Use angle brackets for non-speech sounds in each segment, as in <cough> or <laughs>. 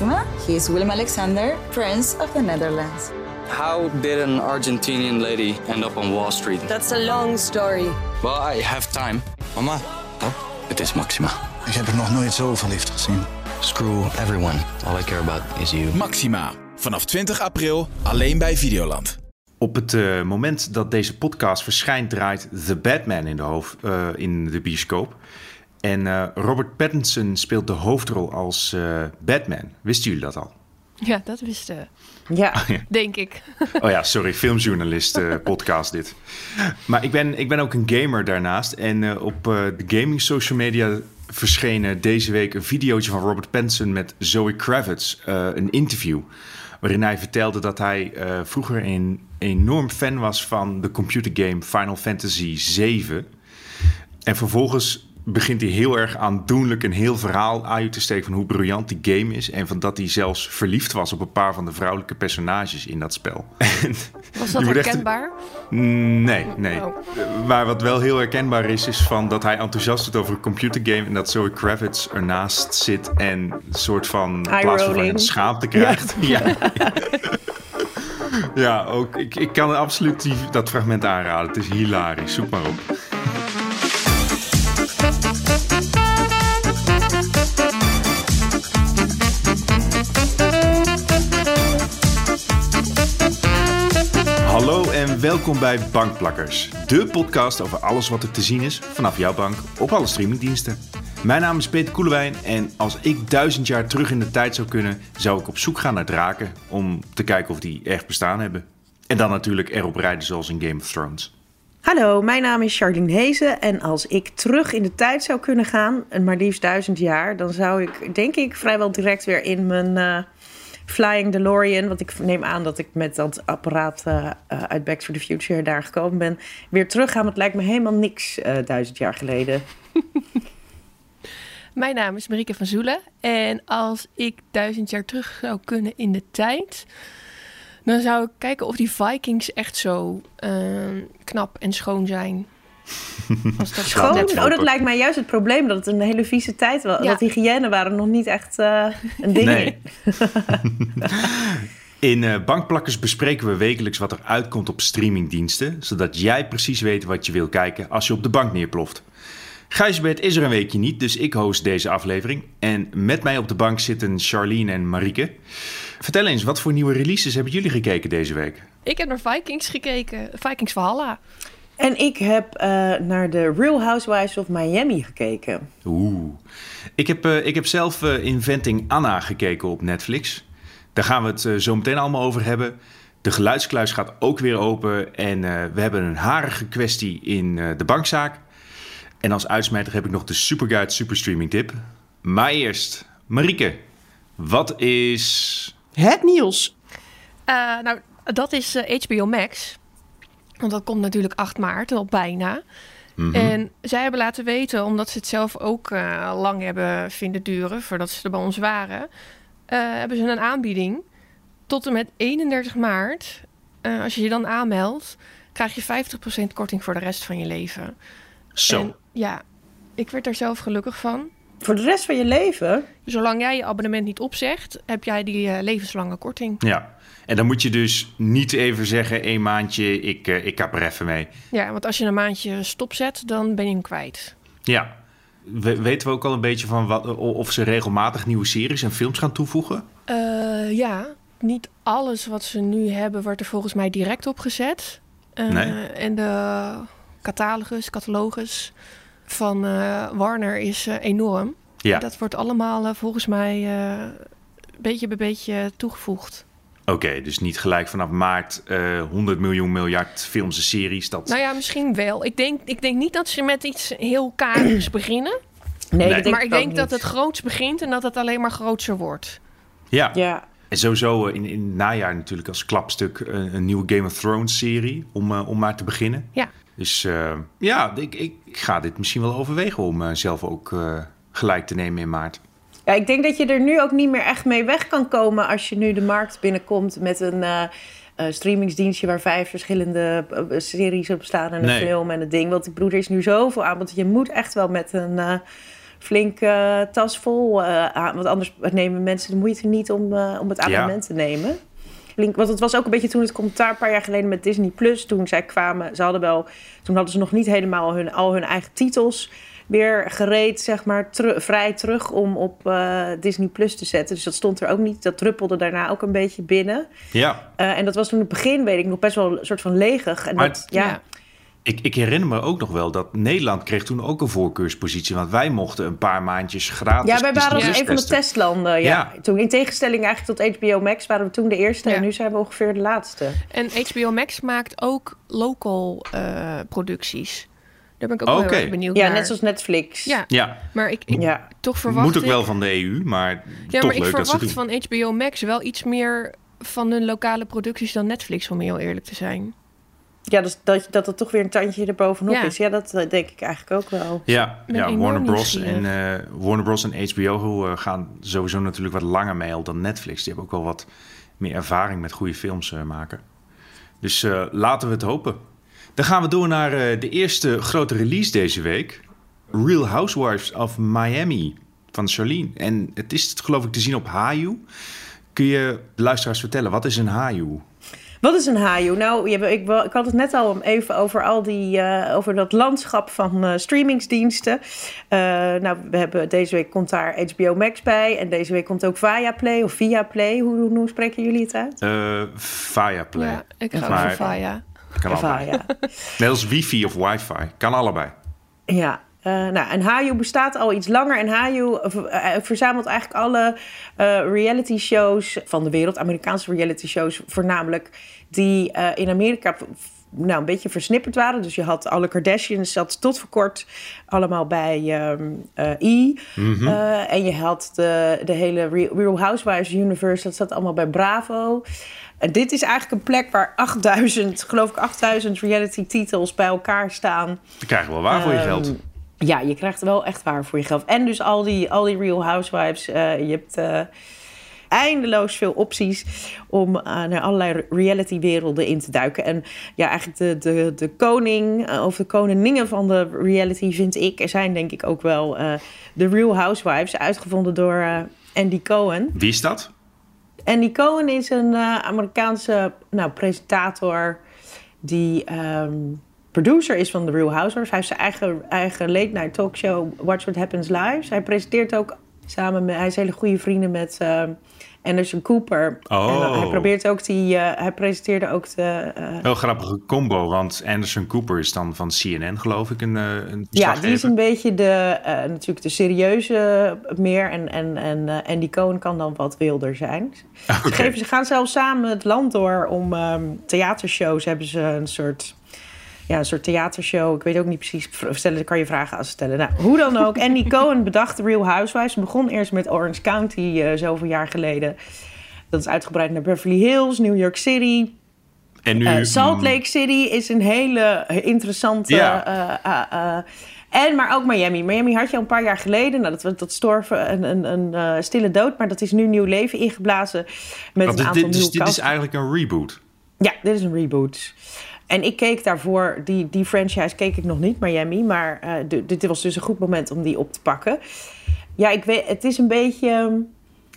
Maxima. He is Willem Alexander, Prince of the Netherlands. How did an Argentinian lady end up on Wall Street? That's a long story. Well, I have time. Mama, Oh, het is Maxima. ik heb er nog nooit zo verliefd gezien. Screw everyone. All I care about is you. Maxima. Vanaf 20 april alleen bij Videoland. Op het eh, moment dat deze podcast verschijnt, draait The Batman in de, hoofd, eh, in de bioscoop. En eh, Robert Pattinson speelt de hoofdrol als eh, Batman. Wisten jullie dat al? Ja, dat wist uh, Ja. denk ik. <laughs> Oh ja, sorry, filmjournalist eh, podcast dit. Maar ik ben, ik ben ook een gamer daarnaast. En eh, op eh, de gaming social media verscheen deze week een videootje van Robert Pattinson met Zoe Kravitz. eh, een interview waarin hij vertelde dat hij eh, vroeger een enorm fan was van de computergame Final Fantasy VII. En vervolgens begint hij heel erg aandoenlijk een heel verhaal uit te steken van hoe briljant die game is. En van dat hij zelfs verliefd was op een paar van de vrouwelijke personages in dat spel. <laughs> Was dat echt- herkenbaar? Nee, nee. Oh. Maar wat wel heel herkenbaar is, is van dat hij enthousiast is over een computergame en dat Zoe Kravitz ernaast zit en een soort van in plaats van Eye-rolling. een schaamte krijgt. <laughs> Ja. Ja. ook. Ik, ik kan absoluut die, dat fragment aanraden. Het is hilarisch. Zoek maar op. welkom bij Bankplakkers, de podcast over alles wat er te zien is vanaf jouw bank op alle streamingdiensten. Mijn naam is Peter Koelewijn en als ik duizend jaar terug in de tijd zou kunnen, zou ik op zoek gaan naar draken om te kijken of die echt bestaan hebben. En dan natuurlijk erop rijden zoals in Game of Thrones. Hallo, mijn naam is Charlene Hezen. En als ik terug in de tijd zou kunnen gaan, maar liefst duizend jaar, dan zou ik, denk ik, vrijwel direct weer in mijn eh, Flying DeLorean. Want ik neem aan dat ik met dat apparaat eh, eh, uit Back to the Future daar gekomen ben. Weer teruggaan. Want het lijkt me helemaal niks eh, duizend jaar geleden. <laughs> Mijn naam is Marieke van Zoelen. En als ik duizend jaar terug zou kunnen in de tijd... dan zou ik kijken of die Vikings echt zo eh, knap en schoon zijn. <laughs> Als dat Schoon? net- Oh, dat lijkt mij juist het probleem. Dat het een hele vieze tijd was. Ja. Dat hygiëne waren nog niet echt eh, een ding. Nee. <laughs> In eh, Bankplakkers bespreken we wekelijks wat er uitkomt op streamingdiensten, zodat jij precies weet wat je wil kijken als je op de bank neerploft. Gijsbert is er een weekje niet, dus ik host deze aflevering. En met mij op de bank zitten Charlene en Marieke. Vertel eens, wat voor nieuwe releases hebben jullie gekeken deze week? Ik heb naar Vikings gekeken. Vikings Valhalla. En ik heb eh, naar de Real Housewives of Miami gekeken. Oeh. Ik heb, eh, ik heb zelf eh, Inventing Anna gekeken op Netflix. Daar gaan we het zo meteen allemaal over hebben. De geluidskluis gaat ook weer open. En eh, we hebben een harige kwestie in eh, de bankzaak. En als uitsmijter heb ik nog de Superguide Superstreaming tip. Maar eerst, Marieke. Wat is... Het nieuws. Eh, nou, dat is HBO Max. Want dat komt natuurlijk 8 maart, al bijna. En zij hebben laten weten, omdat ze het zelf ook eh, lang hebben vinden duren... voordat ze er bij ons waren... eh, hebben ze een aanbieding. Tot en met 31 maart, eh, als je je dan aanmeldt... krijg je 50% korting voor de rest van je leven. Zo. En ja, ik werd daar zelf gelukkig van. Voor de rest van je leven? Zolang jij je abonnement niet opzegt... heb jij die eh, levenslange korting. Ja. En dan moet je dus niet even zeggen... één maandje, ik, eh, ik kap er even mee. Ja, want als je een maandje stopzet, dan ben je hem kwijt. Ja. We- weten we ook al een beetje van wat, of ze regelmatig nieuwe series en films gaan toevoegen? Eh, ja, niet alles wat ze nu hebben wordt er volgens mij direct op gezet. Eh, Nee. En de catalogus, catalogus van eh, Warner is eh, enorm. Ja. Dat wordt allemaal eh, volgens mij eh, beetje bij beetje toegevoegd. Oké, dus niet gelijk vanaf maart eh 100 miljoen miljard films en series. Dat... Nou ja, misschien wel. Ik denk, ik denk niet dat ze met iets heel karigs <clears throat> beginnen. Nee, maar ik denk dat het groots begint en dat het alleen maar groter wordt. ja. Ja, en sowieso in, in het najaar natuurlijk als klapstuk een, een nieuwe Game of Thrones serie om, eh, om maar te beginnen. Ja. Dus eh, ja, ik, ik, ga dit misschien wel overwegen om eh, zelf ook eh, gelijk te nemen in maart. Ja, ik denk dat je er nu ook niet meer echt mee weg kan komen als je nu de markt binnenkomt met een eh, eh, streamingsdienstje waar vijf verschillende series op staan en een Nee. film en een ding. Want ik bedoel, er is nu zoveel aanbod. Je moet echt wel met een eh, flink eh, tas vol. eh, aan, want anders nemen mensen de moeite niet om, eh, om het abonnement te nemen. Flink, want het was ook een beetje toen het commentaar een paar jaar geleden met Disney Plus. Toen zij kwamen, ze hadden wel, toen hadden ze nog niet helemaal hun, al hun eigen titels weer gereed, zeg maar, vrij terug om op eh, Disney Plus te zetten. Dus dat stond er ook niet. Dat druppelde daarna ook een beetje binnen. Ja, Eh, en dat was toen in het begin, weet ik nog, best wel een soort van leegig. En Maar dat, ja, Ja. Ik, ik herinner me ook nog wel dat Nederland kreeg toen ook een voorkeurspositie. Want wij mochten een paar maandjes gratis ja, wij waren een van de testlanden. Ja. Ja. Toen, in tegenstelling eigenlijk tot HBO Max waren we toen de eerste. Ja. En nu zijn we ongeveer de laatste. En HBO Max maakt ook local eh, producties. Daar ben ik ook wel Oké. heel erg benieuwd Ja, naar. net zoals Netflix. Ja, Ja, maar ik, ik Ja. toch verwacht moet ook ik- wel van de EU, maar Ja, toch maar ik leuk dat ze verwacht van HBO Max wel iets meer van hun lokale producties dan Netflix, om heel eerlijk te zijn. Ja, dus dat, dat het toch weer een tandje erbovenop Ja. is. Ja, dat eh, denk ik eigenlijk ook wel. Ja, ben ja enorm Warner, Bros. En, eh, Warner Bros. en HBO eh, gaan sowieso natuurlijk wat langer mee al dan Netflix. Die hebben ook wel wat meer ervaring met goede films eh, maken. Dus eh, laten we het hopen. Dan gaan we door naar eh, de eerste grote release deze week. Real Housewives of Miami van Charlene. En het is geloof ik te zien op Hayu. Kun je de luisteraars vertellen, wat is een Hayu? Wat is een haju? Nou, ik, had het net al even over al die, eh, over dat landschap van eh, streamingsdiensten. Eh, nou, we hebben deze week komt daar HBO Max bij en deze week komt ook Viaplay of Viaplay. Hoe, hoe, hoe spreken jullie het uit? Eh Viaplay. Ja, ik ga Maar- voor Faya. Kan allebei. Via. Net als wifi of wifi. Kan allebei. Ja, eh, nou, en Haju bestaat al iets langer. En Haju eh, eh, verzamelt eigenlijk alle eh, reality shows van de wereld, Amerikaanse reality shows voornamelijk, die in Amerika nou, een beetje versnipperd waren. Dus je had alle Kardashians, zat tot voor kort allemaal bij ehm, eh, E. Eh, en je had de, de hele Re- Real Housewives universe, dat zat allemaal bij Bravo. En dit is eigenlijk een plek waar 8000, geloof ik 8000 reality titels bij elkaar staan. Dan krijg je wel waar voor je Ehm, geld. Ja, je krijgt wel echt waar voor je geld. En dus al die, al die Real Housewives. eh, je hebt eh, eindeloos veel opties om eh, naar allerlei reality-werelden in te duiken. En ja, eigenlijk de, de, de koning of de koninginnen van de reality vind ik... er zijn denk ik ook wel de Real Housewives, uitgevonden door Andy Cohen. Wie is dat? Andy Cohen is een Amerikaanse nou, presentator die ehm, producer is van The Real Housewives. Hij heeft zijn eigen, eigen late night talkshow Watch What Happens Live. Hij presenteert ook samen met... Hij is hele goede vrienden met ehm, Anderson Cooper. Oh. En dan- hij probeert ook die... eh, hij presenteerde ook de... eh, Heel grappige combo, want Anderson Cooper is dan van CNN, geloof ik, een, eh, een Ja, die is een beetje de, eh, natuurlijk de serieuze meer. En, en, en eh, Andy Cohen kan dan wat wilder zijn. <laughs> Ze, geven, ze gaan zelfs samen het land door om ehm, theatershows. Hebben ze een soort, ja, een soort theatershow. Ik weet ook niet precies. Stellen, kan je vragen stellen. Nou, hoe dan ook. Andy Cohen bedacht Real Housewives. Ze begon eerst met Orange County eh, zoveel jaar geleden. Dat is uitgebreid naar Beverly Hills, New York City. En nu... Eh, Salt Lake City is een hele interessante. Eh, en maar ook Miami. Miami had je al een paar jaar geleden. Nou, dat, dat storf een, een, een stille dood. Maar dat is nu nieuw leven ingeblazen. Met Want een dit, aantal dit, dus dit is eigenlijk een reboot. Ja, dit is een reboot. En ik keek daarvoor, die, die franchise keek ik nog niet, Miami. Maar eh, d- dit was dus een goed moment om die op te pakken. Ja, ik weet, het is een beetje... ehm,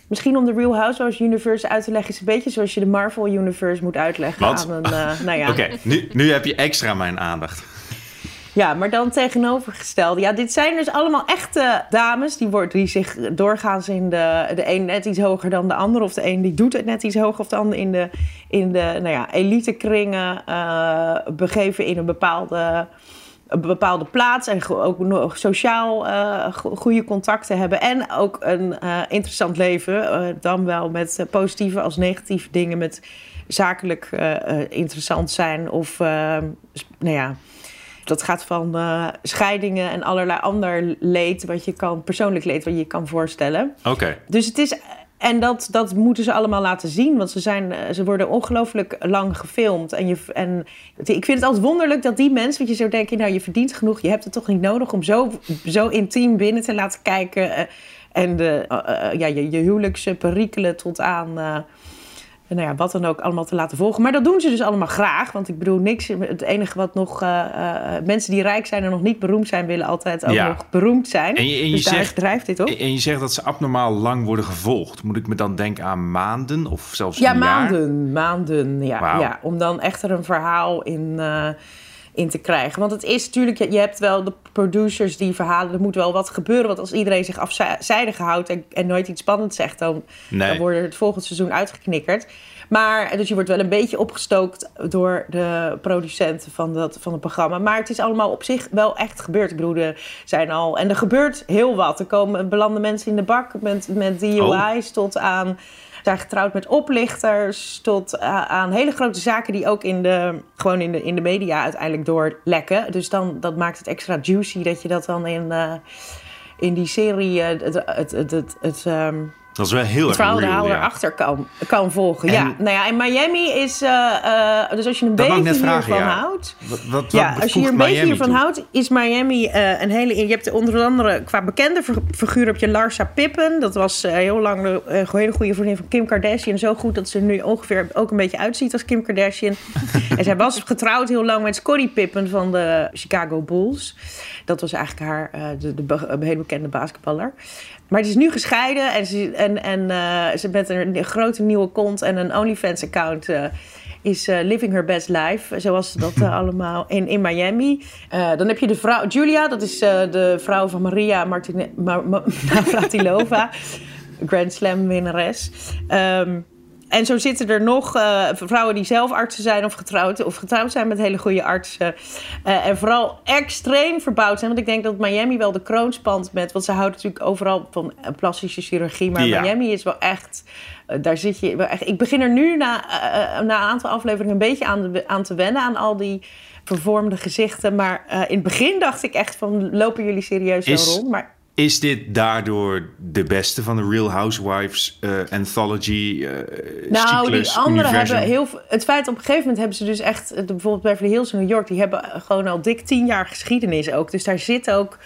Misschien om de Real Housewives Universe uit te leggen... is een beetje zoals je de Marvel Universe moet uitleggen Wat? aan een... eh, <laughs> nou ja, Oké, nu, nu heb je extra mijn aandacht. Ja, maar dan tegenovergesteld. Ja, dit zijn dus allemaal echte dames. Die, wordt, die zich doorgaans in de... De een net iets hoger dan de ander. Of de een die doet het net iets hoger. Of de ander in de, in de nou ja, elitekringen eh, begeven in een bepaalde, een bepaalde plaats. En ook nog sociaal eh, go- goede contacten hebben. En ook een eh, interessant leven. dan wel met positieve als negatieve dingen. Met zakelijk interessant zijn. Of eh, s- nou ja... Dat gaat van scheidingen en allerlei ander leed, wat je kan, persoonlijk leed, wat je je kan voorstellen. Oké. Dus het is. En dat, dat moeten ze allemaal laten zien, want ze, zijn, eh, ze worden ongelooflijk lang gefilmd. En, je, en ik vind het altijd wonderlijk dat die mensen, want je zou denken, nou je verdient genoeg, je hebt het toch niet nodig om zo, zo intiem binnen te laten kijken. eh, en de, eh, ja, je, je huwelijksperikelen tot aan. Eh, nou ja, wat dan ook allemaal te laten volgen. Maar dat doen ze dus allemaal graag. Want ik bedoel, niks. Het enige wat nog. Uh, uh, mensen die rijk zijn en nog niet beroemd zijn, willen altijd ook nog beroemd zijn. En je, en je dus zegt, drijft dit op. En je zegt dat ze abnormaal lang worden gevolgd. Moet ik me dan denken aan maanden of zelfs ja, een maanden, jaar? maanden. Ja, ja, om dan echt er een verhaal in. Uh, in te krijgen. Want het is natuurlijk, je hebt wel de producers die verhalen, er moet wel wat gebeuren. Want als iedereen zich afzijdig houdt en, en nooit iets spannends zegt, dan, nee. dan wordt het volgend seizoen uitgeknikkerd. Maar, dus je wordt wel een beetje opgestookt door de producenten van, dat, van het programma. Maar het is allemaal op zich wel echt gebeurd. Ik bedoel, er zijn al... En er gebeurt heel wat. Er komen belanden mensen in de bak met, met DUI's oh. tot aan zijn getrouwd met oplichters tot uh, aan hele grote zaken die ook in de, gewoon in de, in de media uiteindelijk doorlekken. Dus dan, dat maakt het extra juicy dat je dat dan in, uh, in die serie uh, het, het, het, het, um, dat is wel heel erg real, ja. erachter kan, kan volgen. En, ja, nou ja, in Miami is... Uh, uh, dus als je een beetje hiervan vragen, ja. houdt... Wat, wat, ja, als je hier een Miami beetje hiervan toe? houdt, is Miami uh, een hele... Je hebt onder andere qua bekende figuur heb je Larsa Pippen. Dat was heel lang de hele goede vriendin van Kim Kardashian. Zo goed dat ze er nu ongeveer ook een beetje uitziet als Kim Kardashian. <laughs> en zij was getrouwd heel lang met Scottie Pippen van de Chicago Bulls. Dat was eigenlijk haar de, de, de hele bekende basketballer. Maar het is nu gescheiden en ze, en, en, uh, ze met een, grote nieuwe kont en een OnlyFans-account uh, is uh, living her best life. Zoals ze dat <laughs> allemaal in, in Miami. dan heb je de vrouw, Julia, dat is de vrouw van Maria Martine, Mar, Mar, <laughs> Navratilova, <laughs> Grand Slam winnares. Um, en zo zitten er nog uh, vrouwen die zelf artsen zijn of getrouwd, of getrouwd zijn met hele goede artsen. Uh, en vooral extreem verbouwd zijn. Want ik denk dat Miami wel de kroon spant met. Want ze houden natuurlijk overal van plastische chirurgie. Maar ja. Miami is wel echt. Uh, daar zit je wel echt. Ik begin er nu na, na een aantal afleveringen een beetje aan, de, aan te wennen. Aan al die vervormde gezichten. Maar in het begin dacht ik echt van lopen jullie serieus is... zo rond? Maar is dit daardoor de beste van de Real Housewives uh, anthology? Uh, nou, die anderen universum? hebben heel. Het feit op een gegeven moment hebben ze dus echt. Bijvoorbeeld Beverly Hills in New York, die hebben gewoon al dik tien jaar geschiedenis ook. Dus daar zit ook.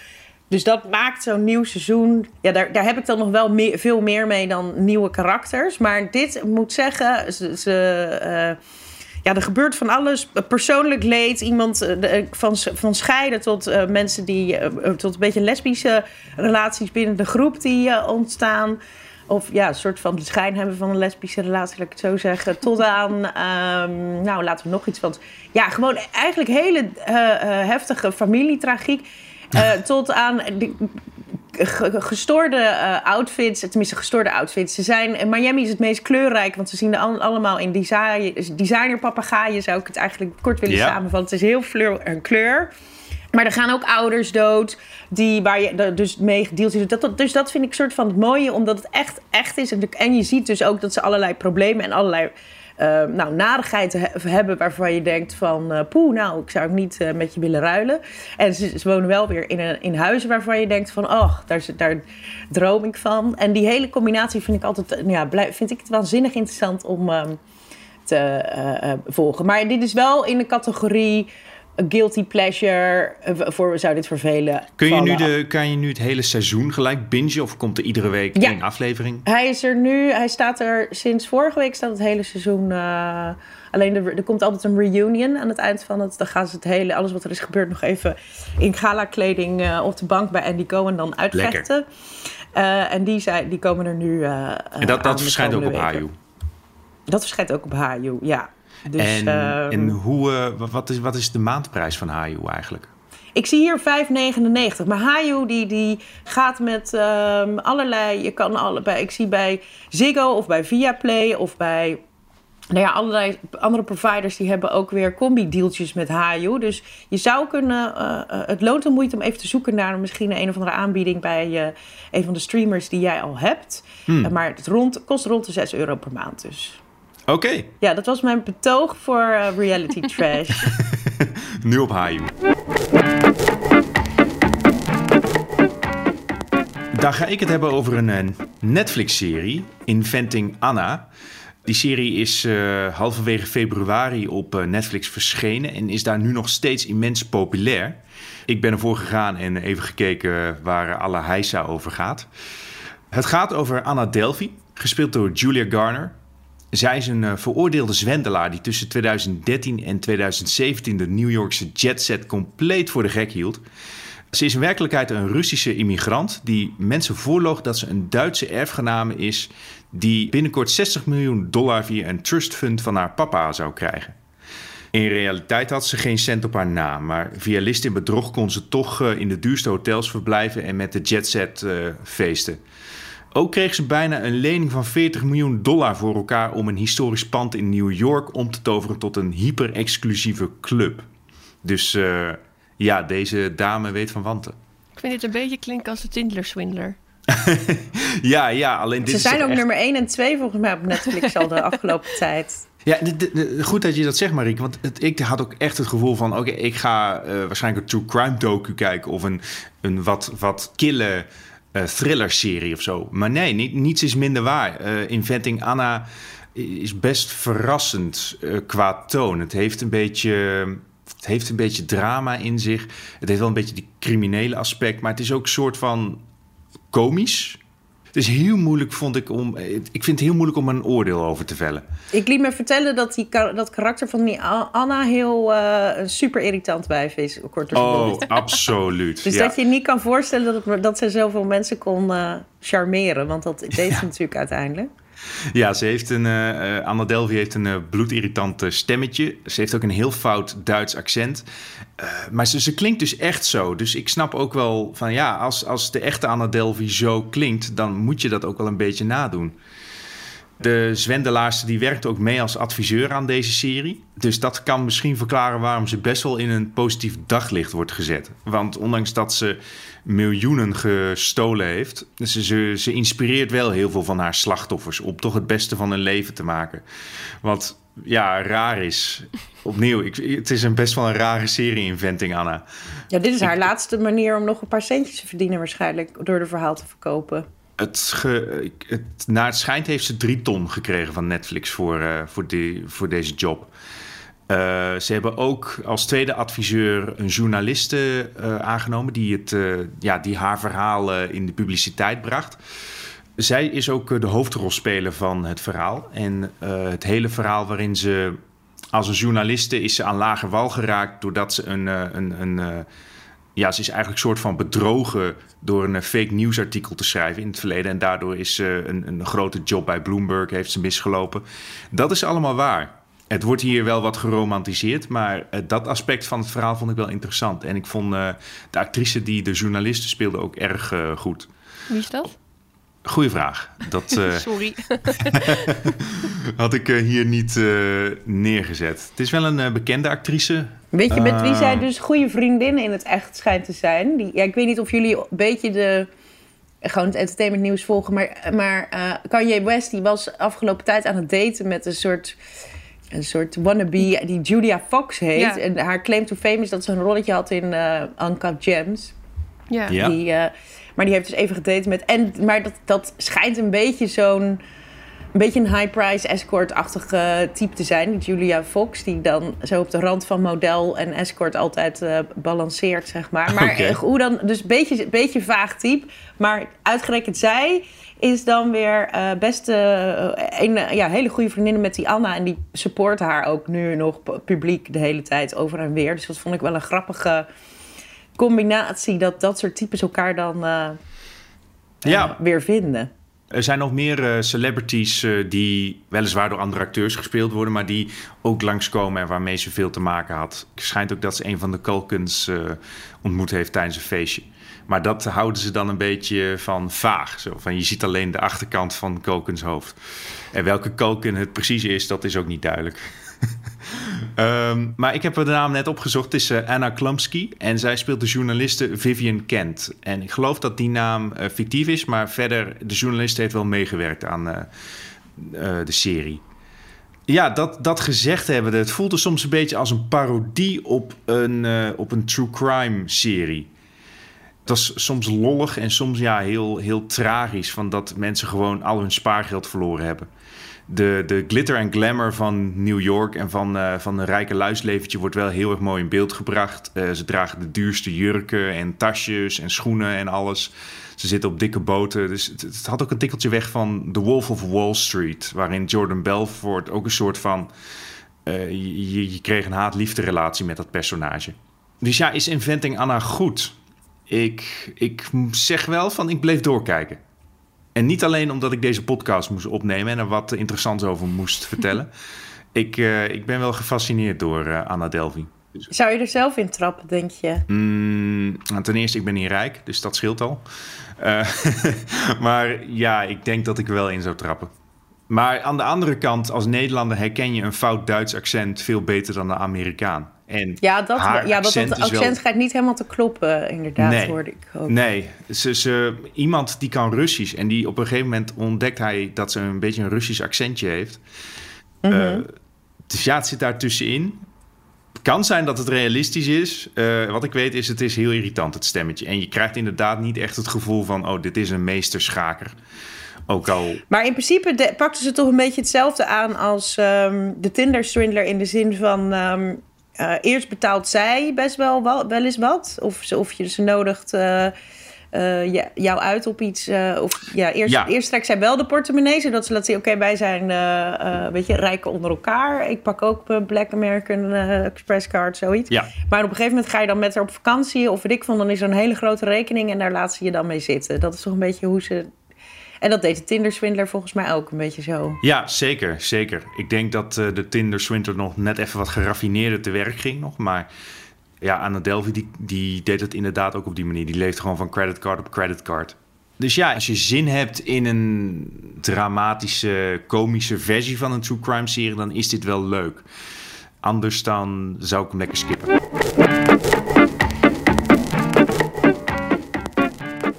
Dus dat maakt zo'n nieuw seizoen. Ja, daar, daar heb ik dan nog wel veel meer mee dan nieuwe karakters. Maar dit moet zeggen, ze. ze uh, ja, er gebeurt van alles. Persoonlijk leed, iemand uh, van, van scheiden tot uh, mensen die. Uh, tot een beetje lesbische relaties binnen de groep die ontstaan. Of ja, een soort van de schijn hebben van een lesbische relatie, laat ik het zo zeggen. <laughs> Tot aan, um, nou laten we nog iets van. Ja, gewoon eigenlijk hele heftige familietragiek. <laughs> tot aan. De, gestoorde uh, outfits, tenminste gestoorde outfits. Ze zijn, Miami is het meest kleurrijk, want ze zien er al, allemaal in design, designer papegaaien, zou ik het eigenlijk kort willen samenvatten. Het is heel fleur en kleur. Maar er gaan ook ouders dood, die, waar je dus mee gedeeld is. Dat, dat, dus dat vind ik soort van het mooie, omdat het echt, echt is. En je ziet dus ook dat ze allerlei problemen en allerlei eh, nou, narigheid he- hebben waarvan je denkt van... eh poeh, nou, ik zou ook niet eh, met je willen ruilen. En ze, wonen wel weer in, een, in huizen waarvan je denkt van... oh, daar, daar droom ik van. En die hele combinatie vind ik altijd... eh, Ja, vind ik het waanzinnig interessant om ehm, te volgen. Maar dit is wel in de categorie... guilty pleasure, eh, voor zou dit vervelen. Kun je, nu de, kan je nu het hele seizoen gelijk bingen of komt er iedere week Ja. één aflevering? Hij is er nu, hij staat er sinds vorige week staat het hele seizoen. eh, alleen er, er komt altijd een reunion aan het eind van het. Dan gaan ze het hele, alles wat er is gebeurd, nog even in gala-kleding eh, op de bank bij Andy Cohen dan uitvechten. En die, zijn, die komen er nu. En dat, dat verschijnt ook op. Haju. Dat verschijnt ook op Haju, ja. Dus, en ehm, en hoe, eh, wa- wat, is, wat is de maandprijs van Haju eigenlijk? Ik zie hier 5,99. Maar Haju die, die gaat met ehm, allerlei... Je kan allebei... Ik zie bij Ziggo of bij Viaplay of bij... Nou ja, allerlei andere providers die hebben ook weer combi-dealtjes met Haju. Dus je zou kunnen... eh, eh, het loont de moeite om even te zoeken naar misschien een of andere aanbieding... bij een van de streamers die jij al hebt. Hmm. Maar het rond, kost rond de 6 euro per maand dus. Oké, Ja, dat was mijn betoog voor eh, reality <laughs> trash. nu op Haju. Dan ga ik het hebben over een eh, Netflix-serie, Inventing Anna. Die serie is eh, halverwege februari op Netflix verschenen en is daar nu nog steeds immens populair. Ik ben ervoor gegaan en even gekeken waar alle heisa over gaat. Het gaat over Anna Delphi, gespeeld door Julia Garner. Zij is een uh, veroordeelde zwendelaar die tussen 2013 en 2017 de New Yorkse jetset compleet voor de gek hield. Ze is in werkelijkheid een Russische immigrant die mensen voorloog dat ze een Duitse erfgename is die binnenkort 60 miljoen dollar via een trust fund van haar papa zou krijgen. In realiteit had ze geen cent op haar naam, maar via list in bedrog kon ze toch uh, in de duurste hotels verblijven en met de jetset uh, feesten. Ook kreeg ze bijna een lening van 40 miljoen dollar voor elkaar om een historisch pand in New York om te toveren tot een hyper-exclusieve club. Dus uh, ja, deze dame weet van wanten. Ik vind dit een beetje klinken als de Tindler-swindler. <laughs> ja, ja, alleen dit Ze zijn ook echt... nummer 1 en 2 volgens mij op Netflix al de <laughs> afgelopen tijd. Ja, de, de, de, goed dat je dat zegt, Marieke. Want het, ik had ook echt het gevoel van... oké, okay, ik ga uh, waarschijnlijk een true crime docu kijken... of een, een wat, wat kille uh, thriller-serie of zo. Maar nee, niet, niets is minder waar. Uh, Inventing Anna is best verrassend qua toon. Het heeft een beetje... Het heeft een beetje drama in zich. Het heeft wel een beetje die criminele aspect. Maar het is ook een soort van komisch. Is heel moeilijk, vond ik, om. Ik vind het heel moeilijk om een oordeel over te vellen. Ik liet me vertellen dat die, dat karakter van die Anna heel uh, een super irritant wijf is. Kort oh, <laughs> absoluut. dus ja. dat je niet kan voorstellen dat, dat ze zoveel mensen kon uh, charmeren. Want dat deed ze natuurlijk uiteindelijk. <laughs> Ja, ze heeft een. Uh, Anna Delvey heeft een uh, bloedirritant stemmetje. Ze heeft ook een heel fout Duits accent. Maar ze, ze klinkt dus echt zo. Dus ik snap ook wel van ja, als, als de echte Anna Delvey zo klinkt, dan moet je dat ook wel een beetje nadoen. De Zwendelaarste die werkt ook mee als adviseur aan deze serie. Dus dat kan misschien verklaren waarom ze best wel in een positief daglicht wordt gezet. Want ondanks dat ze miljoenen gestolen heeft, ze, ze, ze inspireert wel heel veel van haar slachtoffers om toch het beste van hun leven te maken. Wat ja, raar is. Opnieuw, ik, het is een best wel een rare serie-inventing, Anna. Ja, dit is haar ik, laatste manier om nog een paar centjes te verdienen, waarschijnlijk, door de verhaal te verkopen. Het, het, naar het schijnt heeft ze drie ton gekregen van Netflix voor, uh, voor, die, voor deze job. Uh, ze hebben ook als tweede adviseur een journaliste uh, aangenomen die, het, ja, die haar verhaal in de publiciteit bracht. Zij is ook de hoofdrolspeler van het verhaal. En het hele verhaal waarin ze als een journaliste is ze aan lage wal geraakt doordat ze een, een, een ja, ze is eigenlijk soort van bedrogen door een fake nieuwsartikel te schrijven in het verleden. En daardoor is ze een, een grote job bij Bloomberg, heeft ze misgelopen. Dat is allemaal waar. Het wordt hier wel wat geromantiseerd, maar uh, dat aspect van het verhaal vond ik wel interessant. En ik vond uh, de actrice die de journaliste speelde ook erg goed. Wie is dat? Goeie vraag. Dat, <laughs> Sorry. <laughs> had ik hier niet neergezet. Het is wel een bekende actrice. Weet je met wie zij dus goede vriendinnen in het echt schijnt te zijn? Die, ja, ik weet niet of jullie een beetje de, gewoon het entertainment nieuws volgen. Maar, maar uh, Kanye West die was afgelopen tijd aan het daten met een soort, een soort wannabe die Julia Fox heet. Ja. En haar claim to fame is dat ze een rolletje had in uh, Uncut Gems. Ja. Ja. Die, uh, maar die heeft dus even gedate met... En, maar dat, dat schijnt een beetje zo'n... Een beetje een high-price escort-achtige type te zijn. Die Julia Fox, die dan zo op de rand van model en escort altijd uh, balanceert, zeg maar. Maar Oké. hoe dan? Dus een beetje, beetje vaag type. Maar uitgerekend zij is dan weer uh, best uh, een ja, hele goede vriendin met die Anna. En die support haar ook nu nog pu- publiek de hele tijd over en weer. Dus dat vond ik wel een grappige combinatie. Dat dat soort types elkaar dan uh, Ja. weer vinden. Er zijn nog meer uh, celebrities uh, die weliswaar door andere acteurs gespeeld worden, maar die ook langskomen en waarmee ze veel te maken had. Het schijnt ook dat ze een van de uh, ontmoet heeft tijdens een feestje. Maar dat houden ze dan een beetje van vaag. Zo van je ziet alleen de achterkant van Culkins hoofd. En welke Culkin het precies is, dat is ook niet duidelijk. Um, <laughs> maar ik heb de naam net opgezocht. Het is Anna Klumsky. En zij speelt de journaliste Vivian Kent. En ik geloof dat die naam uh, fictief is. Maar verder, de journalist heeft wel meegewerkt aan uh, de serie. Ja, dat, dat gezegd hebben. Het voelde soms een beetje als een parodie op een, op een true crime serie. Het was soms lollig en soms ja, heel, heel tragisch. Van dat mensen gewoon al hun spaargeld verloren hebben de, de glitter en glamour van New York en van, uh, van een rijke luisleventje wordt wel heel erg mooi in beeld gebracht. Uh, ze dragen de duurste jurken en tasjes en schoenen en alles. Ze zitten op dikke boten. Dus het, het had ook een tikkeltje weg van The Wolf of Wall Street. Waarin Jordan Belfort ook een soort van... eh, je, je kreeg een haat-liefde relatie met dat personage. Dus ja, is Inventing Anna goed? Ik, ik zeg wel van, ik bleef doorkijken. En niet alleen omdat ik deze podcast moest opnemen en er wat interessants over moest <laughs> vertellen. ik, eh, ik ben wel gefascineerd door eh, Anna Delvey. Zou je er zelf in trappen, denk je? Mm, nou, ten eerste, ik ben niet rijk, dus dat scheelt al. Eh, <laughs> maar ja, ik denk dat ik er wel in zou trappen. Maar aan de andere kant, als Nederlander herken je een fout Duits accent veel beter dan de Amerikaan. En Ja, dat, ja accent dat wel- accent gaat niet helemaal te kloppen, inderdaad, Nee. hoorde ik ook. Nee, ze, ze, iemand die kan Russisch en die op een gegeven moment ontdekt hij dat ze een beetje een Russisch accentje heeft. Eh, dus ja, het zit daar tussenin. Kan zijn dat het realistisch is. Eh, wat ik weet is, het is heel irritant, het stemmetje. En je krijgt inderdaad niet echt het gevoel van, oh, dit is een meesterschaker. Ook al, Maar in principe de, pakten ze toch een beetje hetzelfde aan als ehm, de Tinder-swindler... in de zin van, ehm, eh, eerst betaalt zij best wel, wel, wel eens wat. Of, ze, of je ze nodigt eh, eh, jou uit op iets. of ja eerst, Ja. eerst trekt zij wel de portemonnee... zodat ze laat zien, oké, wij zijn eh, eh, weet je, rijken onder elkaar. Ik pak ook mijn Black American Express card, zoiets. ja, Maar op een gegeven moment ga je dan met haar op vakantie... of weet ik van, dan is er een hele grote rekening... en daar laat ze je dan mee zitten. Dat is toch een beetje hoe ze... En dat deed de Tinder-swindler volgens mij ook een beetje zo. ja, zeker, zeker. Ik denk dat eh, de Tinder Swindler nog net even wat geraffineerder te werk ging nog. Maar ja, Anna Delvey die, die deed het inderdaad ook op die manier. Die leeft gewoon van creditcard op creditcard. Dus ja, als je zin hebt in een dramatische, komische versie van een true crime serie, dan is dit wel leuk. Anders dan zou ik hem lekker skippen.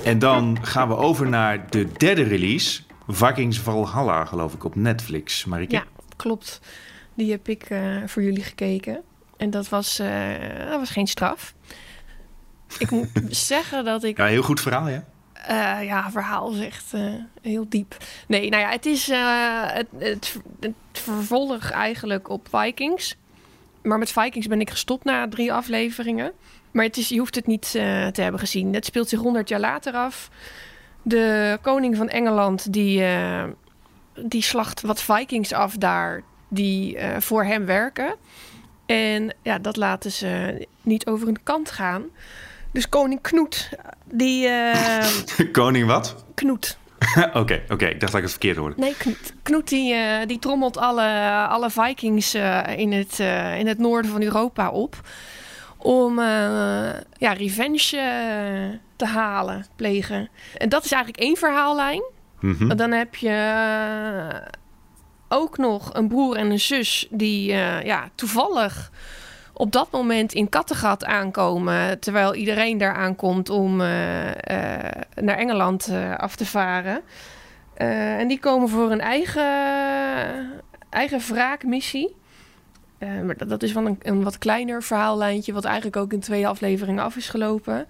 En dan gaan we over naar de derde release. Vikings Valhalla, geloof ik, op Netflix. Marieke? Ja, klopt. Die heb ik eh, voor jullie gekeken. En dat was, eh, dat was geen straf. Ik moet <laughs> zeggen dat ik Ja, heel goed verhaal, ja. Eh, ja, verhaal is echt heel diep. Nee, nou ja, het is het, het, het vervolg eigenlijk op Vikings. Maar met Vikings ben ik gestopt na drie afleveringen. Maar het is, je hoeft het niet eh, te hebben gezien. Het speelt zich 100 jaar later af. De koning van Engeland die, eh, die slacht wat Vikings af daar die eh, voor hem werken. En ja, dat laten ze niet over hun kant gaan. Dus koning Knoet, die... <laughs> Koning wat? Knoet. <laughs> Oké, oké. Ik dacht dat ik het verkeerd hoorde. Nee, Knoet, Knoet die, die trommelt alle, alle Vikings in, het, in het noorden van Europa op. Om eh, ja, revenge eh, te halen, plegen. En dat is eigenlijk één verhaallijn. Mhm. Dan heb je eh, ook nog een broer en een zus die ja, toevallig op dat moment in Kattegat aankomen. Terwijl iedereen daar aankomt om naar Engeland af te varen. En die komen voor een eigen, eigen wraakmissie. Eh, maar dat, dat is wel een, een wat kleiner verhaallijntje, wat eigenlijk ook in twee afleveringen af is gelopen.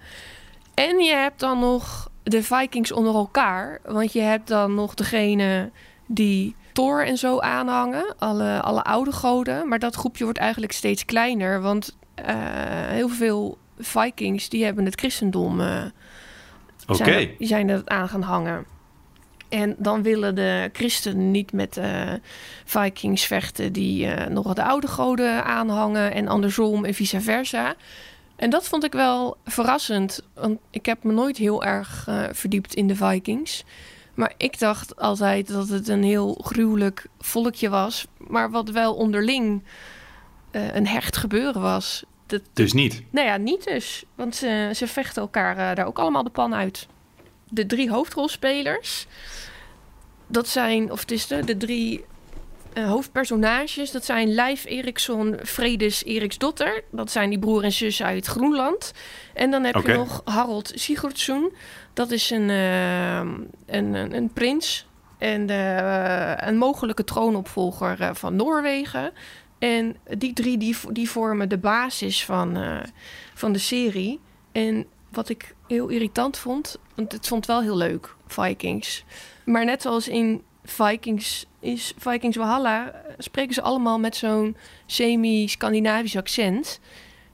En je hebt dan nog de Vikings onder elkaar. Want je hebt dan nog degene die Thor en zo aanhangen. Alle, alle oude goden. Maar dat groepje wordt eigenlijk steeds kleiner. Want eh, heel veel Vikings die hebben het christendom. eh, Oké. zijn, die zijn er aan gaan hangen. En dan willen de christenen niet met eh, Vikings vechten die eh, nog de oude goden aanhangen en andersom en vice versa. En dat vond ik wel verrassend, want ik heb me nooit heel erg eh, verdiept in de Vikings. Maar ik dacht altijd dat het een heel gruwelijk volkje was, maar wat wel onderling een hecht gebeuren was. Dat, Dus niet. nou ja, niet dus. Want ze, ze vechten elkaar daar ook allemaal de pan uit. De drie hoofdrolspelers, dat zijn, of het is de, de drie eh, hoofdpersonages, dat zijn Leif Eriksson, Fredes Eriksdotter. Dat zijn die broer en zus uit Groenland. En dan heb je nog Harold Sigurdsson. Dat is een, eh, een, een, een prins en eh, een mogelijke troonopvolger van Noorwegen. En die drie die, die vormen de basis van, van de serie. En wat ik heel irritant vond, want het vond wel heel leuk, Vikings. Maar net zoals in Vikings is Vikings Valhalla, eh, spreken ze allemaal met zo'n semi-Scandinavisch accent.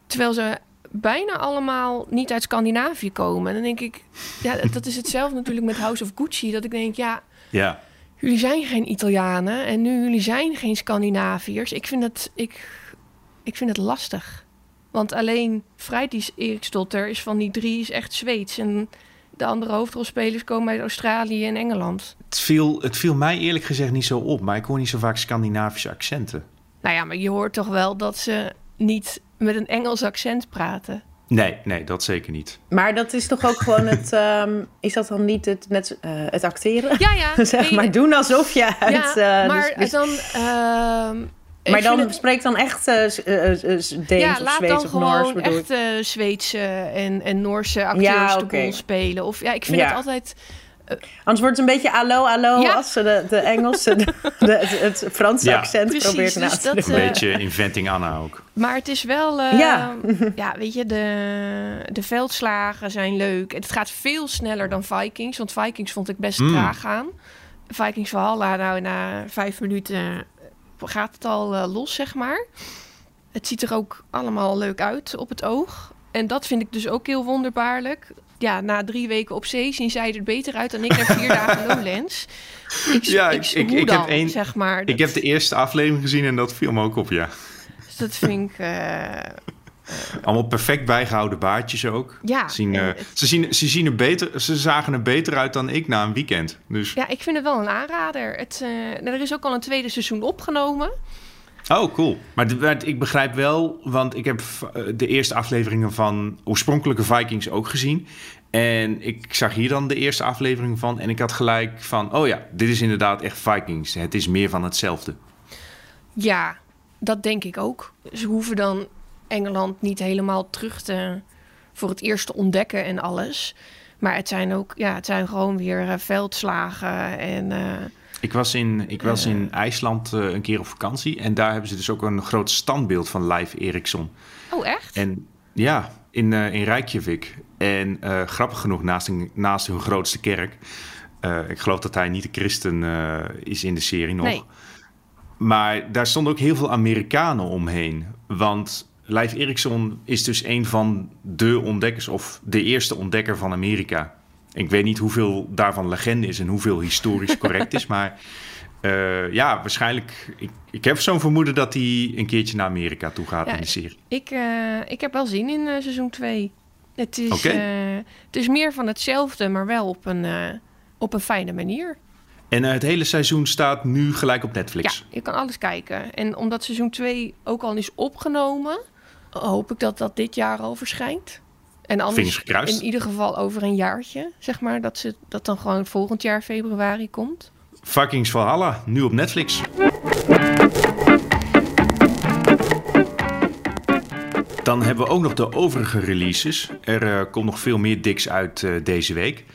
Terwijl ze bijna allemaal niet uit Scandinavië komen. En dan denk ik, ja, dat is hetzelfde natuurlijk met House of Gucci. Dat ik denk, ja, Ja. jullie zijn geen Italianen en nu jullie zijn geen Scandinaviërs. Ik vind het, ik, ik vind het lastig. Want alleen Freidis Eriksdotter is van die drie is echt Zweeds. En de andere hoofdrolspelers komen uit Australië en Engeland. Het viel, het viel mij eerlijk gezegd niet zo op, maar ik hoor niet zo vaak Scandinavische accenten. Nou ja, maar je hoort toch wel dat ze niet met een Engels accent praten. Nee, nee, dat zeker niet. Maar dat is toch ook gewoon het... <laughs> ehm, is dat dan niet het, net, eh, het acteren? Ja, ja. <laughs> zeg nee, maar doen alsof je Ja, uit... eh, maar dus- dus- dan... ehm, maar dan het- spreek dan echt eh, Deens ja, of laat Zweeds dan of Noors gewoon echt eh, Zweedse en, en Noorse acteurs Ja, de rol spelen. Of ja, ik vind Ja. het altijd... Anders wordt het een beetje allo, allo Ja. als ze de, de Engelse, de, de- het, het Franse Ja. accent Precies, probeert na dus te dat, doen. Een beetje Inventing Anna ook. Maar het is wel... Ja. <laughs> ja, weet je, de, de veldslagen zijn leuk. En het gaat veel sneller dan Vikings. Want Vikings vond ik best Mm. traag gaan. Vikings Valhalla, nou na vijf minuten gaat het al eh, los, zeg maar. Het ziet er ook allemaal leuk uit op het oog. En dat vind ik dus ook heel wonderbaarlijk. Ja, na drie weken op zee zien zij er beter uit dan ik na vier dagen <laughs> Lowlands. Ik, Ja, ik, ik- ik- heb één- zeg maar. Ik Dat- heb de eerste aflevering gezien en dat viel me ook op, ja. dus dat vind ik... eh, Allemaal perfect bijgehouden baardjes ook. Ja, Zien, eh, het- ze, zien, ze, zien er beter, ze zagen er beter uit dan ik na een weekend. Dus, Ja, ik vind het wel een aanrader. Het, eh, er is ook al een tweede seizoen opgenomen. Oh, cool. Maar ik begrijp wel, want ik heb eh, de eerste afleveringen van oorspronkelijke Vikings ook gezien. En ik zag hier dan de eerste aflevering van. En ik had gelijk van, oh ja, dit is inderdaad echt Vikings. Het is meer van hetzelfde. Ja, dat denk ik ook. Ze hoeven dan Engeland niet helemaal terug te, voor het eerst te ontdekken en alles. Maar het zijn ook, ja, het zijn gewoon weer eh, veldslagen en... eh, Ik was in, ik was in IJsland eh, een keer op vakantie. En daar hebben ze dus ook een groot standbeeld van Live Eriksson. Oh, echt? En ja, in, eh, in Reykjavik. En eh, grappig genoeg, naast, een, naast hun grootste kerk. Eh, ik geloof dat hij niet de christen eh, is in de serie nog. Nee. Maar daar stonden ook heel veel Amerikanen omheen. Want Live Eriksson is dus een van de ontdekkers... of de eerste ontdekker van Amerika. Ik weet niet hoeveel daarvan legende is... en hoeveel historisch <laughs> correct is, maar... eh, ja, waarschijnlijk... Ik, ik heb zo'n vermoeden dat hij een keertje naar Amerika toe gaat Ja, in de serie. Ik, eh, ik heb wel zin in eh, seizoen 2. Het is, het is meer van hetzelfde, maar wel op een, op een fijne manier. En het hele seizoen staat nu gelijk op Ja, Netflix. je kan alles kijken. En omdat seizoen 2 ook al is opgenomen, hoop ik dat dat dit jaar al verschijnt. En anders in ieder geval over een jaartje, zeg maar, dat ze dat dan gewoon volgend jaar februari komt. Vikings Valhalla, nu op Netflix. Dan hebben we ook nog de overige releases. Er eh, komt nog veel meer diks uit eh, deze week.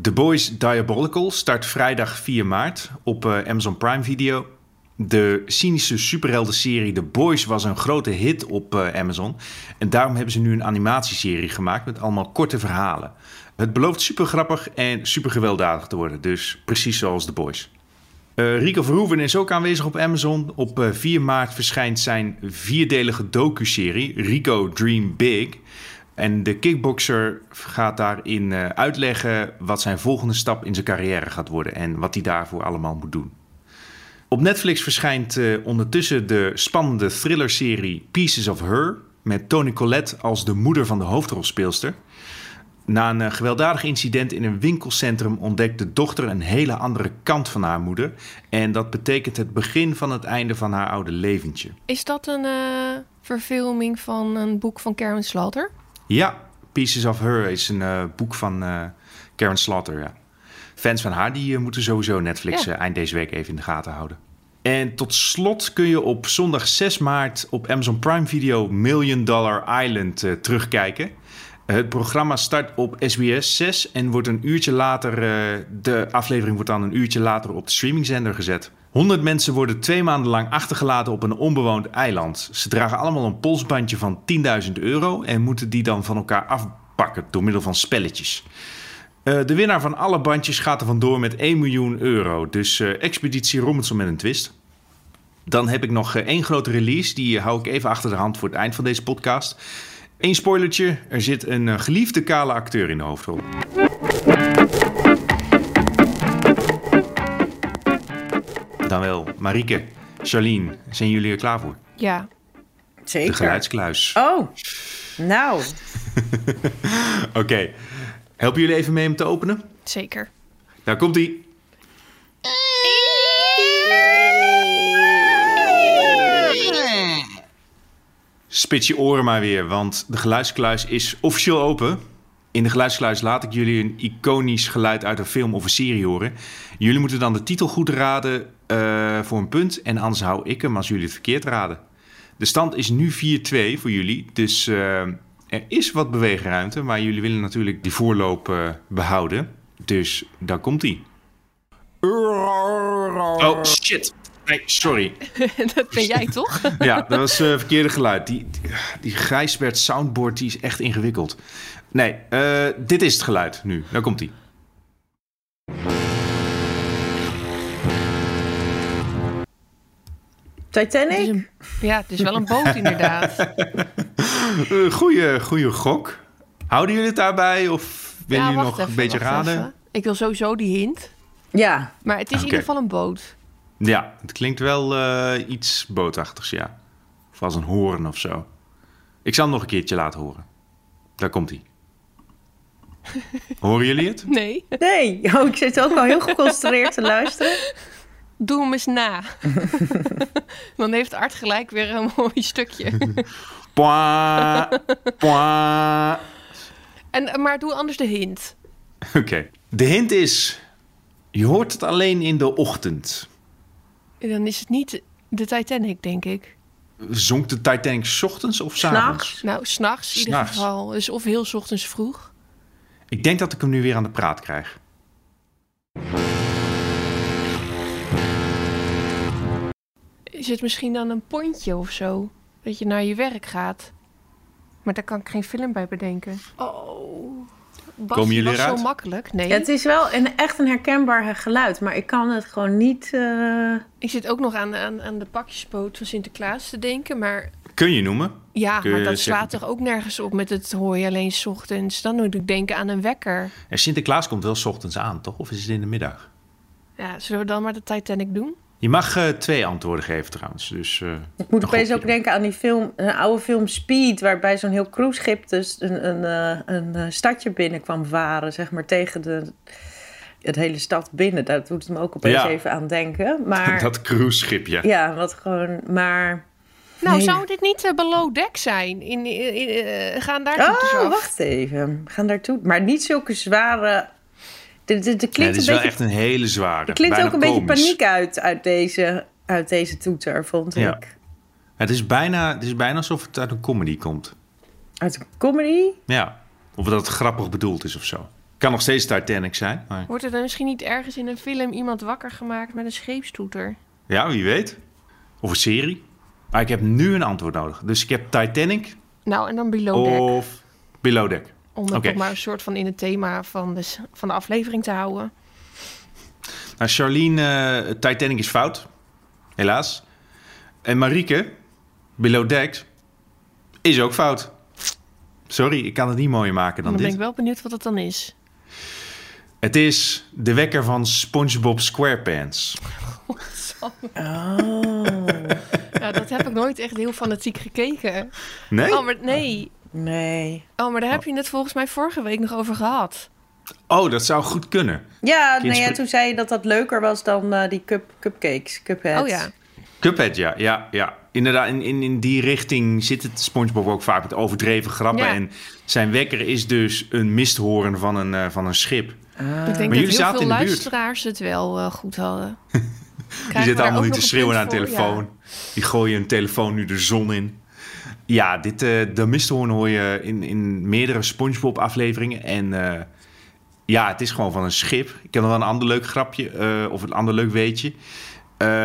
The Boys Diabolical start vrijdag 4 maart op eh, Amazon Prime Video. De cynische superhelden-serie The Boys was een grote hit op eh, Amazon. En daarom hebben ze nu een animatieserie gemaakt met allemaal korte verhalen. Het belooft super grappig en super gewelddadig te worden. Dus precies zoals The Boys. Eh, Rico Verhoeven is ook aanwezig op Amazon. Op eh, 4 maart verschijnt zijn vierdelige docu-serie Rico Dream Big. En de kickboxer gaat daarin eh, uitleggen wat zijn volgende stap in zijn carrière gaat worden en wat hij daarvoor allemaal moet doen. Op Netflix verschijnt eh, ondertussen de spannende thrillerserie Pieces of Her met Toni Collette als de moeder van de hoofdrolspeelster. Na een eh, gewelddadig incident in een winkelcentrum ontdekt de dochter een hele andere kant van haar moeder. En dat betekent het begin van het einde van haar oude leventje. Is dat een eh, verfilming van een boek van Karen Slaughter? Ja, Pieces of Her is een boek van Karen Slaughter. Ja. Fans van haar die, eh, moeten sowieso Netflix Ja. eh, eind deze week even in de gaten houden. En tot slot kun je op zondag 6 maart op Amazon Prime Video Million Dollar Island eh, terugkijken. Het programma start op SBS 6 en wordt een uurtje later, de aflevering wordt dan een uurtje later op de streamingzender gezet. 100 mensen worden twee maanden lang achtergelaten op een onbewoond eiland. Ze dragen allemaal een polsbandje van 10.000 euro en moeten die dan van elkaar afpakken door middel van spelletjes. Eh, de winnaar van alle bandjes gaat er vandoor met 1 miljoen euro. Dus eh, Expeditie Robinson met een twist. Dan heb ik nog eh, één grote release. Die hou ik even achter de hand voor het eind van deze podcast. Eén spoilertje, er zit een geliefde kale acteur in de hoofdrol. Dan wel, Marieke, Charlene, zijn jullie er klaar voor? Ja, De Zeker. geluidskluis. Oh, nou. <laughs> Oké, helpen jullie even mee om te openen? zeker. Daar komt ie. Spits je oren maar weer, want de geluidskluis is officieel open. In de geluidskluis laat ik jullie een iconisch geluid uit een film of een serie horen. Jullie moeten dan de titel goed raden eh, voor een punt. En anders hou ik hem als jullie het verkeerd raden. De stand is nu 4-2 voor jullie. Dus eh, er is wat beweegruimte. Maar jullie willen natuurlijk die voorloop eh, behouden. Dus daar komt hij. Oh, shit. Nee, sorry. <laughs> dat ben jij toch? Ja, dat was het verkeerde geluid. Die, die, die Gijsbert soundboard die is echt ingewikkeld. Nee, eh, dit is het geluid nu. Daar komt hij. Het Titanic? een- ja, het is wel een boot <laughs> inderdaad. Uh, goeie, goeie gok. Houden jullie het daarbij of willen ja, jullie nog even, een beetje raden? even. Ik wil sowieso die hint. Ja. Maar het is in ieder geval een boot. Ja, het klinkt wel eh, iets bootachtigs, ja. Of als een hoorn of zo. Ik zal hem nog een keertje laten horen. Daar komt hij. <laughs> Horen jullie het? Nee, Nee. Oh, ik zit ook al heel geconcentreerd te luisteren. Doe hem eens na. <laughs> Dan heeft Art gelijk weer een <laughs> mooi stukje. Pwa, pwa. En, maar doe anders de hint. Oké. De hint is... Je hoort het alleen in de ochtend. Dan is het niet de Titanic, denk ik. Zonk de Titanic 's ochtends of 's avonds? S'nachts. Nou, s'nachts in ieder geval. Dus of heel 's ochtends vroeg. Ik denk dat ik hem nu weer aan de praat krijg. Is het misschien dan een pontje of zo? Dat je naar je werk gaat. Maar daar kan ik geen film bij bedenken. Oh. Bas, Komen jullie eruit? zo makkelijk. Nee. Ja, het is wel een, echt een herkenbaar geluid, maar ik kan het gewoon niet... eh, Ik zit ook nog aan, aan, aan de pakjesboot van Sinterklaas te denken. Maar Kun je noemen? ja, Kun maar je dat zeggen- slaat toch ook nergens op met het hoor je alleen 's ochtends. Dan moet ik denken aan een wekker. En Sinterklaas komt wel 's ochtends aan, toch? Of is het in de middag? Ja, zullen we dan maar de Titanic doen? Je mag eh, twee antwoorden geven trouwens. Dus, eh, Ik moet een opeens ook denken aan die film, een oude film Speed, waarbij zo'n heel cruiseschip dus een, een, eh, een, stadje binnen kwam varen, zeg maar, tegen de, het hele stad binnen. Daar doet het me ook opeens Ja. even aan denken. Maar <laughs> Dat cruiseschipje. ja, wat gewoon, maar... Nou, Nee. zou dit niet eh, below deck zijn? In, in, in, eh, gaan daar Oh, wacht even. Gaan daartoe. Maar niet zulke zware... Dit, dit, dit Ja, klinkt dit is een wel beetje, echt een hele zware. er klinkt ook een beetje paniek uit, uit deze, uit deze toeter, vond Ja. ik. Het is, bijna, het is bijna alsof het uit een comedy komt. Uit een comedy? Ja. Of dat het grappig bedoeld is of zo. Kan nog steeds Titanic zijn. Maar Wordt er dan misschien niet ergens in een film iemand wakker gemaakt met een scheepstoeter? ja, wie weet. Of een serie. Maar ik heb nu een antwoord nodig. Dus ik heb Titanic Nou, en dan below deck. of Below Deck. Om het maar een soort van in het thema van de, van de aflevering te houden. Nou, Charlene, eh, Titanic is fout. Helaas. En Marieke, Below Deck, is ook fout. Sorry, ik kan het niet mooier maken dan Dan ben dit. ik wel benieuwd wat het dan is. Het is de wekker van SpongeBob SquarePants. Oh. Ja, dat heb ik nooit echt heel fanatiek gekeken. Nee? Oh, maar nee. Nee. Oh, maar daar heb je het volgens mij vorige week nog over gehad. Oh, dat zou goed kunnen. Ja, nou ja, toen zei je dat dat leuker was dan eh, die cup, cupcakes, cupheads. Oh ja. Cuphead, ja. ja, ja. Inderdaad, in, in, in die richting zit het SpongeBob ook vaak met overdreven grappen. Ja. En zijn wekker is dus een misthoorn van een, eh, van een schip. Ik denk Maar dat jullie heel zaten veel in de buurt. luisteraars het wel eh, goed hadden. <laughs> Die zitten allemaal nog te schreeuwen een voor? telefoon. Die gooien hun telefoon nu de zon in. Ja, dit, eh, de misthoorn hoor je in, in meerdere SpongeBob-afleveringen. En eh, ja, het is gewoon van een schip. Ik heb nog wel een ander leuk grapje, eh, of een ander leuk weetje.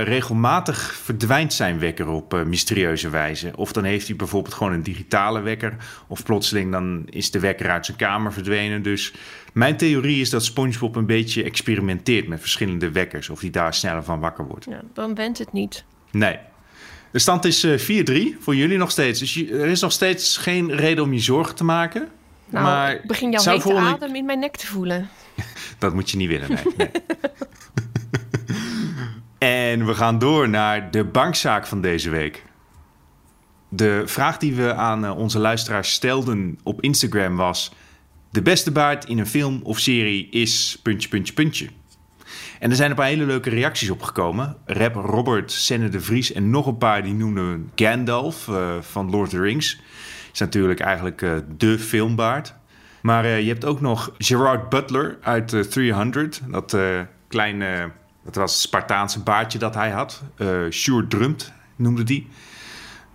Regelmatig verdwijnt zijn wekker op mysterieuze wijze. Of dan heeft hij bijvoorbeeld gewoon een digitale wekker. Of plotseling dan is de wekker uit zijn kamer verdwenen. Dus mijn theorie is dat SpongeBob een beetje experimenteert met verschillende wekkers. Of hij daar sneller van wakker wordt. Ja, dan went het niet. Nee. De stand is eh, 4-3 voor jullie nog steeds. Dus er is nog steeds geen reden om je zorgen te maken. Nou, maar ik begin jouw hete volgende- adem in mijn nek te voelen. <laughs> Dat moet je niet willen, nee. nee. <laughs> en we gaan door naar de bankzaak van deze week. De vraag die we aan eh, onze luisteraars stelden op Instagram was... De beste baard in een film of serie is... puntje, puntje, puntje. En er zijn een paar hele leuke reacties op gekomen. Rap Robert, Senne de Vries en nog een paar die noemden Gandalf eh, van Lord of the Rings. Is natuurlijk eigenlijk eh, de filmbaard. Maar eh, je hebt ook nog Gerard Butler uit eh, 300. Dat kleine, dat was Spartaanse baardje dat hij had. Sjoerd Drumt noemde die.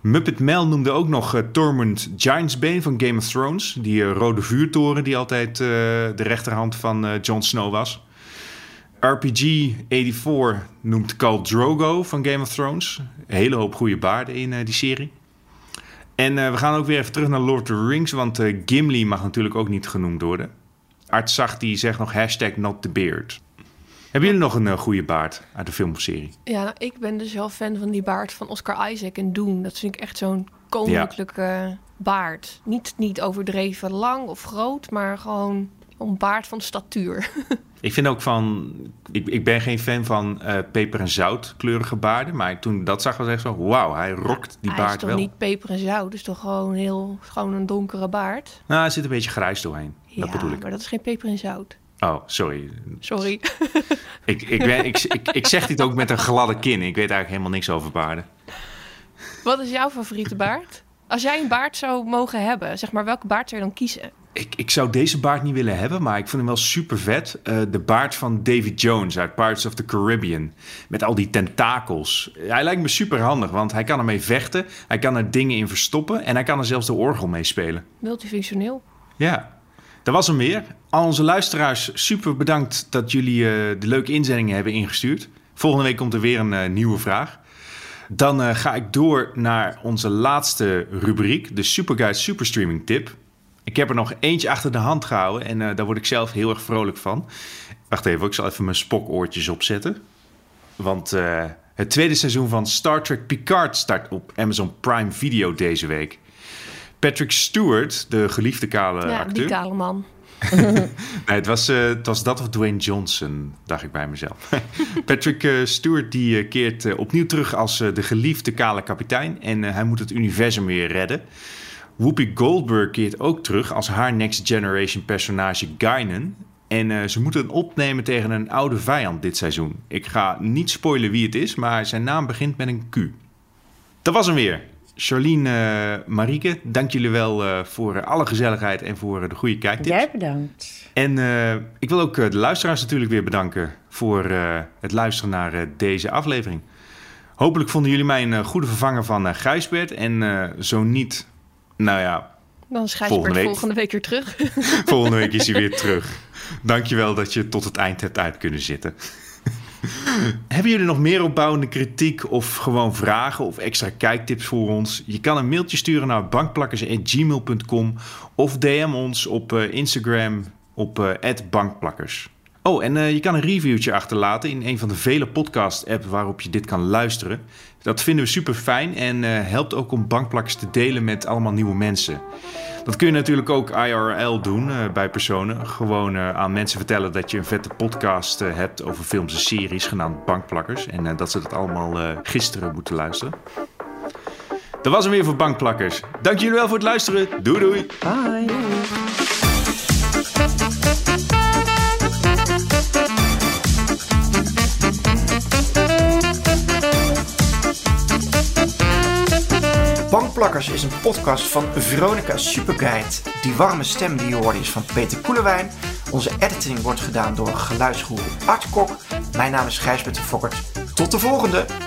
Muppet Mel noemde ook nog eh, Tormund Giantsbane van Game of Thrones. Die rode vuurtoren die altijd de rechterhand van Jon Snow was. RPG84 noemt Khal Drogo van Game of Thrones. Een hele hoop goede baarden in eh, die serie. En eh, we gaan ook weer even terug naar Lord of the Rings, want eh, Gimli mag natuurlijk ook niet genoemd worden. Art Zag die zegt nog hashtag not the beard. Hebben jullie nog een goede baard uit de film of serie? Ja, nou, ik ben dus wel fan van die baard van Oscar Isaac en Doen. Dat vind ik echt zo'n koninklijke baard. Niet, niet overdreven lang of groot, maar gewoon een baard van statuur. <laughs> Ik vind ook van... Ik, ik ben geen fan van eh, peper- en zoutkleurige baarden. Maar toen dat zag, was echt zo... Wauw, hij rokt die Hij is baard toch wel. niet peper en zout, dus toch gewoon heel gewoon een donkere baard. Nou, er zit een beetje grijs doorheen. Ja, dat bedoel ik. maar dat is geen peper en zout. Oh, sorry. Sorry. <laughs> Ik, ik, ben, ik, ik, ik zeg dit ook met een gladde kin. Ik weet eigenlijk helemaal niks over baarden. Wat is jouw favoriete baard? Als jij een baard zou mogen hebben, zeg maar, welke baard zou je dan kiezen? Ik, ik zou deze baard niet willen hebben, maar ik vind hem wel super vet. Eh, de baard van David Jones uit Pirates of the Caribbean. Met al die tentakels. Hij lijkt me super handig, want hij kan ermee vechten. Hij kan er dingen in verstoppen en hij kan er zelfs de orgel mee spelen. Multifunctioneel. Ja, dat was hem weer. Al onze luisteraars, super bedankt dat jullie eh, de leuke inzendingen hebben ingestuurd. Volgende week komt er weer een eh, nieuwe vraag. Dan ga ik door naar onze laatste rubriek, de Superguide Superstreaming Tip. Ik heb er nog eentje achter de hand gehouden en eh, daar word ik zelf heel erg vrolijk van. Wacht even, ik zal even mijn spokoortjes opzetten. Want eh, het tweede seizoen van Star Trek Picard start op Amazon Prime Video deze week. Patrick Stewart, de geliefde kale ja, acteur. die kale man. <laughs> Nee, het was, eh, het was dat of Dwayne Johnson, dacht ik bij mezelf. <laughs> Patrick eh, Stewart die keert opnieuw terug als de geliefde kale kapitein. En hij moet het universum weer redden. Whoopi Goldberg keert ook terug als haar Next Generation personage Guinan. En eh, ze moeten opnemen tegen een oude vijand dit seizoen. Ik ga niet spoilen wie het is, maar zijn naam begint met een Q. Dat was hem weer. Charlene, eh Marieke, dank jullie wel eh, voor alle gezelligheid en voor de goede kijktips. Jij bedankt. En ik wil ook de luisteraars natuurlijk weer bedanken voor het luisteren naar deze aflevering. Hopelijk vonden jullie mij een goede vervanger van Gijsbert. En zo niet, nou ja, Dan is Gijsbert Volgende volgende week. week, weer terug. <laughs> volgende week is hij weer terug. Dankjewel dat je tot het eind hebt uit kunnen zitten. <laughs> Hebben jullie nog meer opbouwende kritiek of gewoon vragen of extra kijktips voor ons? Je kan een mailtje sturen naar bankplakkers.gmail.com of DM ons op eh, Instagram op eh @bankplakkers. Oh, en eh, je kan een reviewtje achterlaten in een van de vele podcast-apps waarop je dit kan luisteren. Dat vinden we super fijn en eh, helpt ook om bankplakkers te delen met allemaal nieuwe mensen. Dat kun je natuurlijk ook IRL doen eh, bij personen. Gewoon aan mensen vertellen dat je een vette podcast hebt over films en series genaamd Bankplakkers. En dat ze dat allemaal gisteren moeten luisteren. Dat was hem weer voor Bankplakkers. Dank jullie wel voor het luisteren. Doei doei. Bye. Bankplakkers is een podcast van Veronica Superguide. Die warme stem die je hoort is van Peter Koelewijn. Onze editing wordt gedaan door geluidsgoer Art Kok. Mijn naam is Gijsbert de. Tot de volgende!